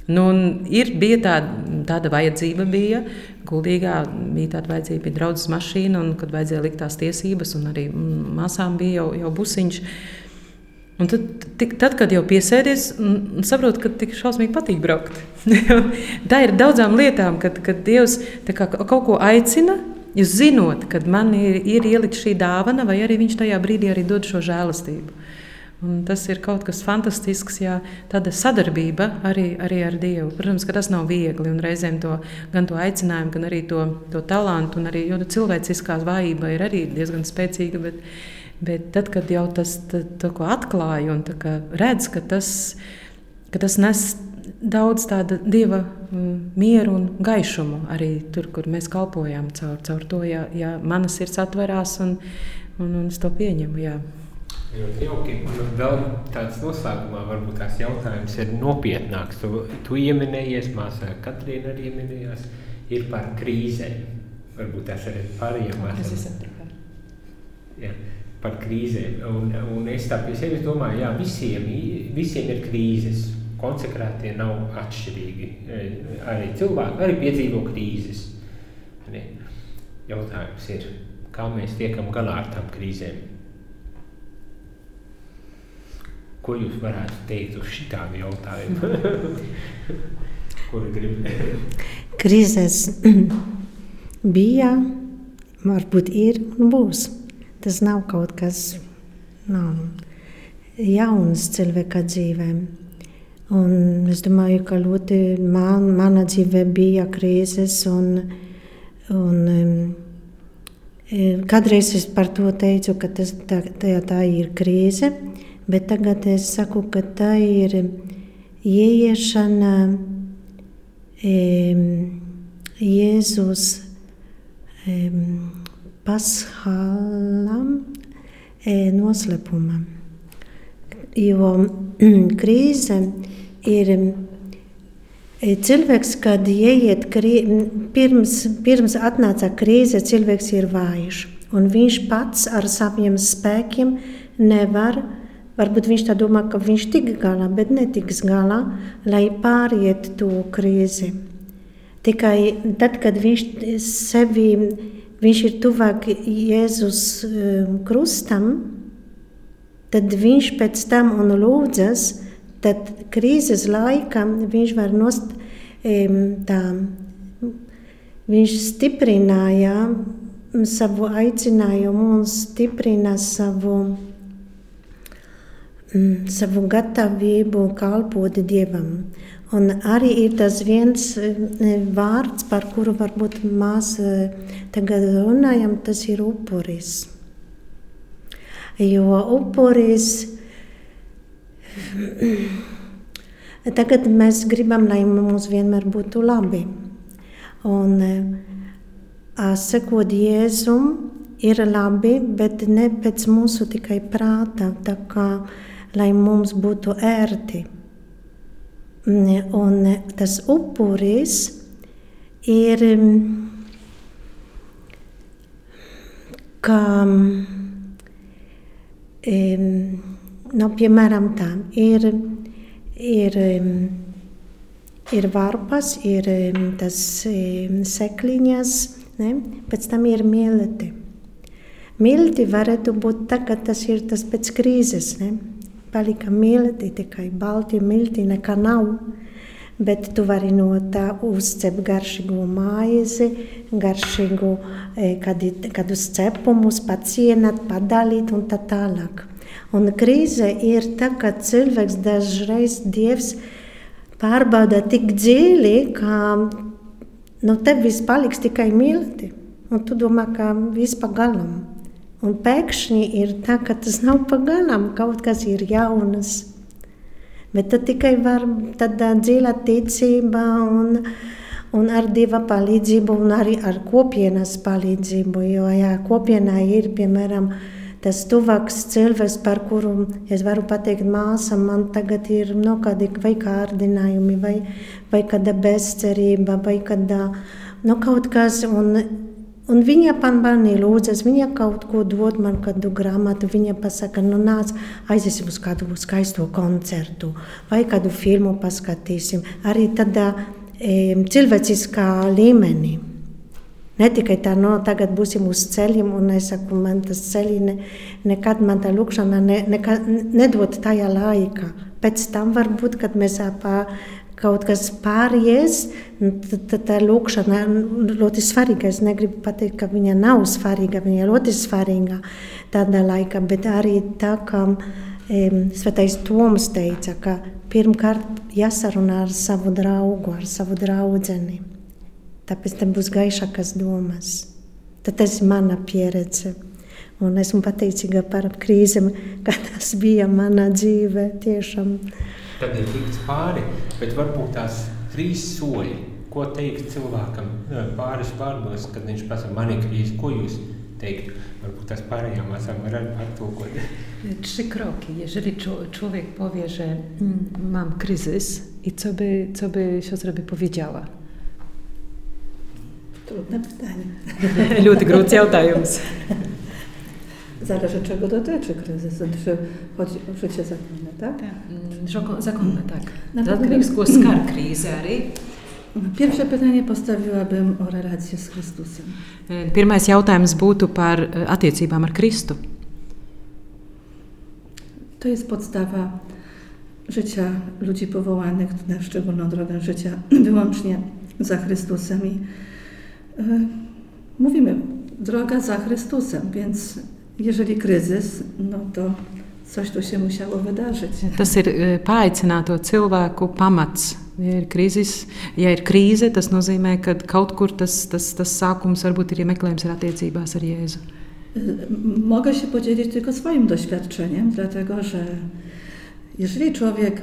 Nu, ir, bija tāda, tāda vajadzība, bija gudrīgā, bija tāda vajadzība, bija draudzes mašīna, un kad vajadzēja likt tās tiesības, un arī māsām bija jau, jau busiņš. Un tad, tik, tad, kad jau piesēdies, saprotu, ka tik šausmīgi patīk braukt. tā ir daudzām lietām, kad, kad Dievs kā, kaut ko aicina, Jūs zinot, kad man ir, ir ielikt šī dāvana, vai arī viņš tajā brīdī arī dod šo žēlastību. Un tas ir kaut kas fantastisks, jā, tāda sadarbība arī, arī ar Dievu. Protams, ka tas nav viegli, reizēm to, gan to aicinājumu, gan arī to, to talantu, un arī cilvēciskā vājība ir arī diezgan spēcīga. Bet, bet tad, kad jau tas atklāja un redz, ka tas, ka tas nes daudz tāda dieva mm, mieru un gaišumu arī tur, kur mēs kalpojam caur, caur to, ja, ja mana sirds atverās un, un, un es to pieņemu. Jā. Ļoti jauki. Un vēl tāds noslēgumā varbūt tās jautājums ir nopietnāks. Tu, tu ieminējies, māsā Katrīna arī ieminējās, ir par krīzēm. Varbūt tās arī pārējām māsām. Jā, par krīzēm. Un, un es tā pie sevis domāju, jā, visiem, visiem ir krīzes konsekrētie nav atšķirīgi. E, arī cilvēki arī piedzīvo krīzes. Jautājums ir, kā mēs tiekam galā ar tām krīzēm? Ko jūs varētu teikt uz šitādu jautājumu? Kuru gribat? Krīzes bija, varbūt ir un būs. Tas nav kaut kas nav jauns cilvēka dzīvēm. Un es domāju, ka ļoti man, mana dzīve bija krīzes. Un, un, um, kādreiz es par to teicu, ka tas, tā, tā, tā ir krīze, bet tagad es saku, ka tā ir ieiešana um, Jēzus um, paschālam noslēpumam. Jo krīze ir e, cilvēks, kad ieiet krī, pirms, pirms atnāca krīze, cilvēks ir vājš. Un viņš pats ar saviem spēkiem nevar, varbūt viņš tā domā, ka viņš tik galā, bet netiks galā, lai pāriet to krīzi. Tikai tad, kad viņš sevi, viņš ir tuvāk Jēzus e, krustam, tad viņš pēc tam un lūdzas, tad krīzes laikā viņš var nost, tā, viņš stiprināja savu aicinājumu un stiprina savu, savu gatavību kalpot Dievam. Un arī ir tas viens vārds, par kuru varbūt mēs tagad runājam, tas ir upuris. Jo upuris Tagad mēs gribam, lai mums vienmēr būtu labi. Un sekot Jēzum ir labi, bet ne pēc mūsu tikai prāta, tā kā lai mums būtu ērti. Un tas upuris ir kā Um, nu, piemēram, tā ir, ir, ir varpas, ir tas sekliņas, ne? pēc tam ir mieleti. Milti varētu būt tagad, tas ir tas pēc krīzes. Ne? Palika milti, tikai balti milti, nekā nav. Bet tu vari no tā uzcept garšīgu maizi, garšīgu e, kādi, kādus cepumus, pacienāt, padalīt un tā tālāk. Un krīze ir tā, ka cilvēks dažreiz dievs pārbauda tik dziļi, ka no tevis paliks tikai milti. Un tu domā, ka viss pagalam. Un pēkšņi ir tā, ka tas nav pagalam, kaut kas ir jaunas. Bet tad tikai var tāda dziļa ticība un, un ar dieva palīdzību un arī ar kopienas palīdzību. Jo jā, kopienā ir, piemēram, tas tuvāks cilvēks, par kuru es varu pateikt māsam, man tagad ir no kādi vai kārdinājumi, vai, vai kāda bezcerība, vai kāda, no kaut kas, un Un viņa man mani lūdzas, viņa kaut ko dod man kādu grāmatu, viņa pasaka, nu nāc, aiziesim uz kādu skaisto koncertu vai kādu filmu paskatīsim. Arī tādā e, cilvēciskā līmenī. Ne tikai tā, no tagad būsim uz ceļiem, un es saku, man tas ceļi ne, nekad man tā lūkšana ne, nekad, nedod tajā laikā. Pēc tam varbūt, kad mēs apā kaut kas pāries, tad tā lūkšana ļoti svarīga. Es negribu pateikt, ka viņa nav svarīga, viņa ļoti svarīga tādā laikā, bet arī tā, ka um, Svētais Toms teica, ka pirmkārt jāsarunā ar savu draugu, ar savu draudzeni. Tāpēc tam būs gaišākas domas. Tad tas ir mana pieredze. Un esmu pateicīga par krīzēm, kā tas bija manā dzīvē. Tiešām tad ir tikts pāri, bet varbūt tās trīs soļi. Ko teikt cilvēkam pāris vārdos, kad viņš pasaka, man ir krīze, ko jūs teiktu? Varbūt tās pārējām māsām var attulkot. Trzy kroki. Jeżeli człowiek powie, że mam kryzys i co by, co by siostra by powiedziała? Trudne pytanie. Ļoti grūts jautājums. Zależy czego dotyczy kryzys. Czy chodzi o życie zakonne, tak? tak. Zakonne, tak. Atkarīgs, ko skar. Pierwsze pytanie postawiłabym o relację z Chrystusem. Pirmais jautājums būtu par attiecībām ar Kristu. To jest podstawa życia ludzi powołanych na szczególną drogę życia wyłącznie za Chrystusem. I y, mówimy, droga za Chrystusem, więc jeżeli kryzys, no to coś tu się musiało wydarzyć. Tas ir paaicināto cilvēku pamats. Ja ir, krīzis, ja ir krīze, tas nozīmē, ka kaut kur tas, tas, tas sākums varbūt ir meklējums ar attiecībās ar Jēzu. Mogę się podzielić tylko swoim doświadczeniem, dlatego że jeżeli człowiek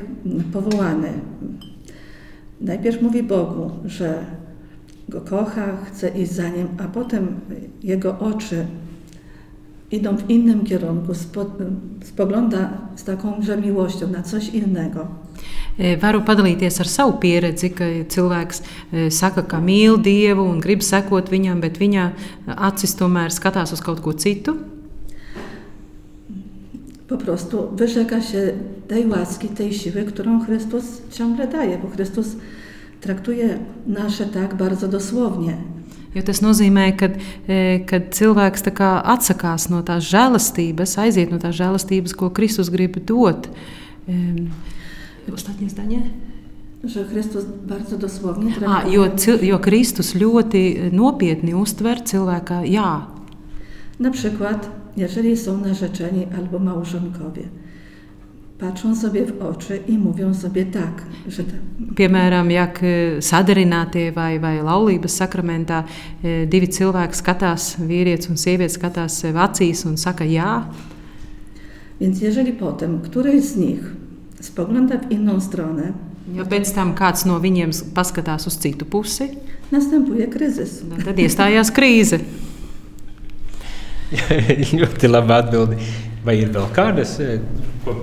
powołany najpierw mówi Bogu, że go kocha, chce iść za nim, a potem jego oczy idą w innym kierunku, spogląda z takąże miłością na coś innego. Varu padalīties ar savu pieredzi, ka cilvēks saka, ka mīl Dievu un grib sekot viņam, bet viņa acis tomēr skatās uz kaut ko citu. Po prostu wyrzeka się tej łaski, tej siły, którą Chrystus ciągle daje, bo Chrystus traktuje nasze tak bardzo dosłownie. Jo tas nozīmē, ka kad cilvēks atsakās no tās žēlastības, aiziet no tās žēlastības, ko Kristus grib dot. Ostatnie zdanie? Że Chrystus bardzo dosłownie traktuje. Ah, jo, jo Kristus ļoti nopietni uztver cilvēka jā. Na przykład, jeżeli są narzeczeni albo małżonkowie patrzą sobie w oczy i mówią sobie tak, że tak. Piemēram, jak sadarinātie vai, vai laulības sakramentā divi cilvēki skatās, vīrietis un sieviete skatās sev acīs un saka jā. Więc jeżeli potem któryś z nich spogląda w inną stronę, ja pēc tam kāds no viņiem paskatās uz citu pusi, następuje kryzys. Tad iestājās krīze. ļoti labi atbildi. Vai ir vēl kādas, ko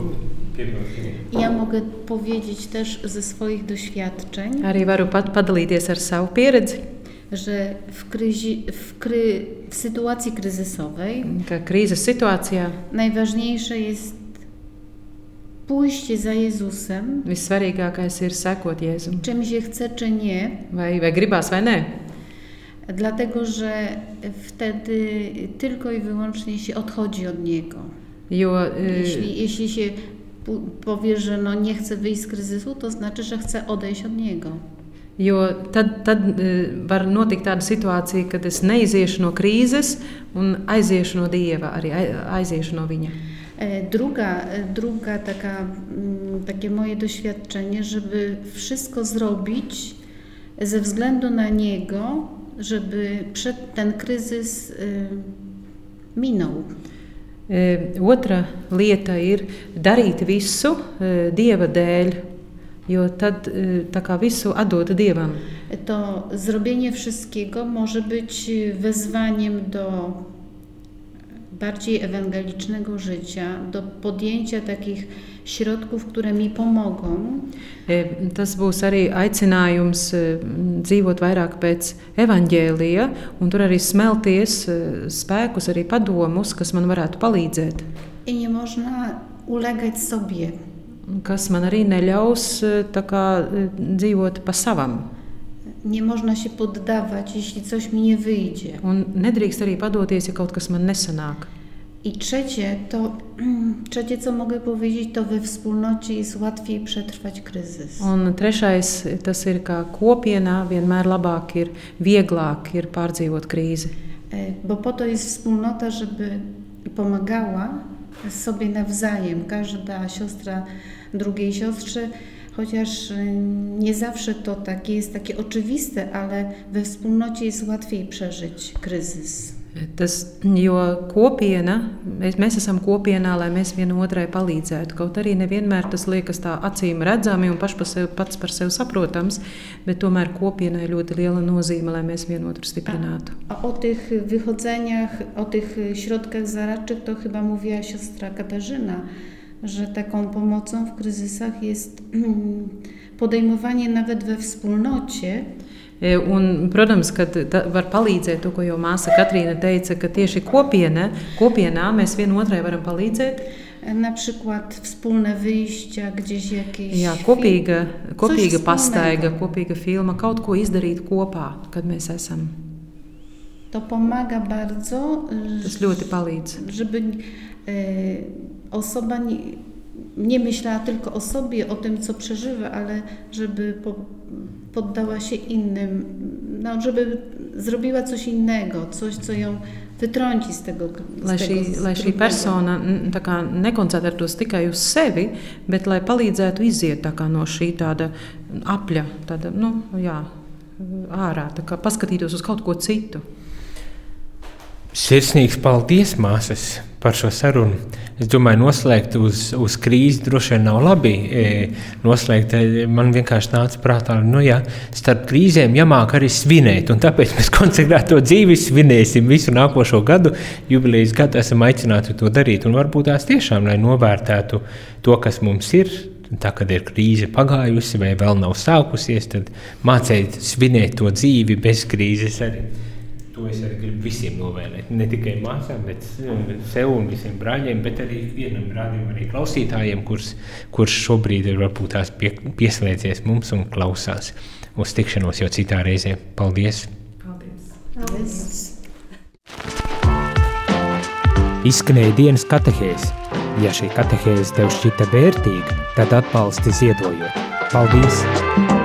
Ja mogę powiedzieć też ze swoich doświadczeń. Arī varu pat padalīties ar savu pieredzi. że w, kryzi, w, kry, w sytuacji kryzysowej ka krīzes situācijā najważniejsze jest pójście za Jezusem, vissvarīgākais ir sekot Jēzum. czym się chce, czy nie, Vai, vai gribās vai nē? dlatego że wtedy tylko i wyłącznie się odchodzi od Niego. Jo e, Jeśli, jeśli się powie, że no nie chce wyjść z kryzysu, to znaczy, że chce odejść od Niego. Jo tad, tad eh, var notikt tāda situācija, kad es neiziešu no krīzes un aiziešu no dieva, arī ai- aiziešu no viņa. E, Druga, e, druga taka, takie moje doświadczenie, żeby wszystko zrobić ze względu na Niego, żeby przed ten kryzys y, minął. E, Otra lieta ir darīt visu e, dieva dēļ, jo tad e, tā kā visu atdot dievam. To zrobienie wszystkiego może być wezwaniem do bardziej ewangelicznego życia, do podjęcia takich środków, które mi pomogą, E, Tas būs arī aicinājums e, dzīvot vairāk pēc evaņģēlija, un tur arī smelties e, spēkus, arī padomus, kas man varētu palīdzēt. i nie można ulegać sobie. Kas man arī neļaus kā, dzīvot pa savam. Nie można się poddawać, jeśli coś mi nie wyjdzie. Un nedrīkst arī padoties, ja kaut kas man nesanāk. I trzecie, to trzecie, co mogę powiedzieć, to we wspólnocie jest łatwiej przetrwać kryzys. Un trešais, tas ir, ka kopienā vienmēr labāk ir, vieglāk ir pārdzīvot krīzi. E, Bo po to jest wspólnota, żeby pomagała sobie nawzajem, każda siostra drugiej siostrze, chociaż e, nie zawsze to takie jest takie oczywiste, ale we wspólnocie jest łatwiej przeżyć kryzys. Tas, jo kopiena, mēs, mēs esam kopienā, lai mēs vienotrai palīdzētu. Kaut arī nevienmēr tas liekas tā acīm redzami un paš par sevi, pats par sevi saprotams, bet tomēr kopienai ļoti liela nozīme, lai mēs vienotru stiprinātu. A o tych wychodzeniach, o tych środkach zaradczych to chyba mówiła siostra Katarzyna, że taką pomocą w kryzysach jest mm, podejmowanie nawet we wspólnocie E, Un, protams, ka ta var palīdzēt to, ko jau māsa Katrīna teica, ka tieši kopiena, kopienā mēs vienotrai varam palīdzēt. e, na przykład wspólne wyjścia, gdzieś jakieś Jā, kopīga, kopīga pastaiga, kopīga filma, kaut ko izdarīt kopā, kad mēs esam. To pomaga bardzo, Tas ļoti palīdz. żeby e, osoba nie, nie myślała tylko o sobie, o tym, co przeżywa, ale żeby po, poddała się innym, no, żeby zrobiła coś innego, coś, co ją wytrąci z tego. Z Lai tego šī, lai šī persona kā nekoncentrētos tikai uz sevi, bet lai palīdzētu iziet kā no šī tāda apļa, tāda, nu, jā, ārā, tā kā paskatītos uz kaut ko citu. Sirsnīgs paldies, māsas, par šo sarunu. Es domāju, noslēgt uz, uz krīzi droši vien nav labi. E, noslēgt, e, man vienkārši nāca prātā, ka nu, jā, starp krīzēm jāmāk arī svinēt. Tāpēc mēs konsekrēto dzīvi svinēsim visu nākošo gadu. Jubilejas gadu esam aicināti to darīt. Un varbūt tās tiešām, lai novērtētu to, kas mums ir. Tā kā ir krīze pagājusi, vai vēl nav sākusies, tad mācīt svinēt to dzīvi bez krīzes arī. To es arī gribu visiem novēlēt. Ne tikai māsām, bet sev un visiem brāļiem, bet arī vienam brālim, arī klausītājiem, kurš, kurš šobrīd ir varbūt tās pie, pieslēdzies mums un klausās. Uz tikšanos jau citā reizē. Paldies! Jest. Izskanēja dienas katehēze. Ja šī katehēze tev šķita vērtīga, tad atbalsti ziedojot. Paldies!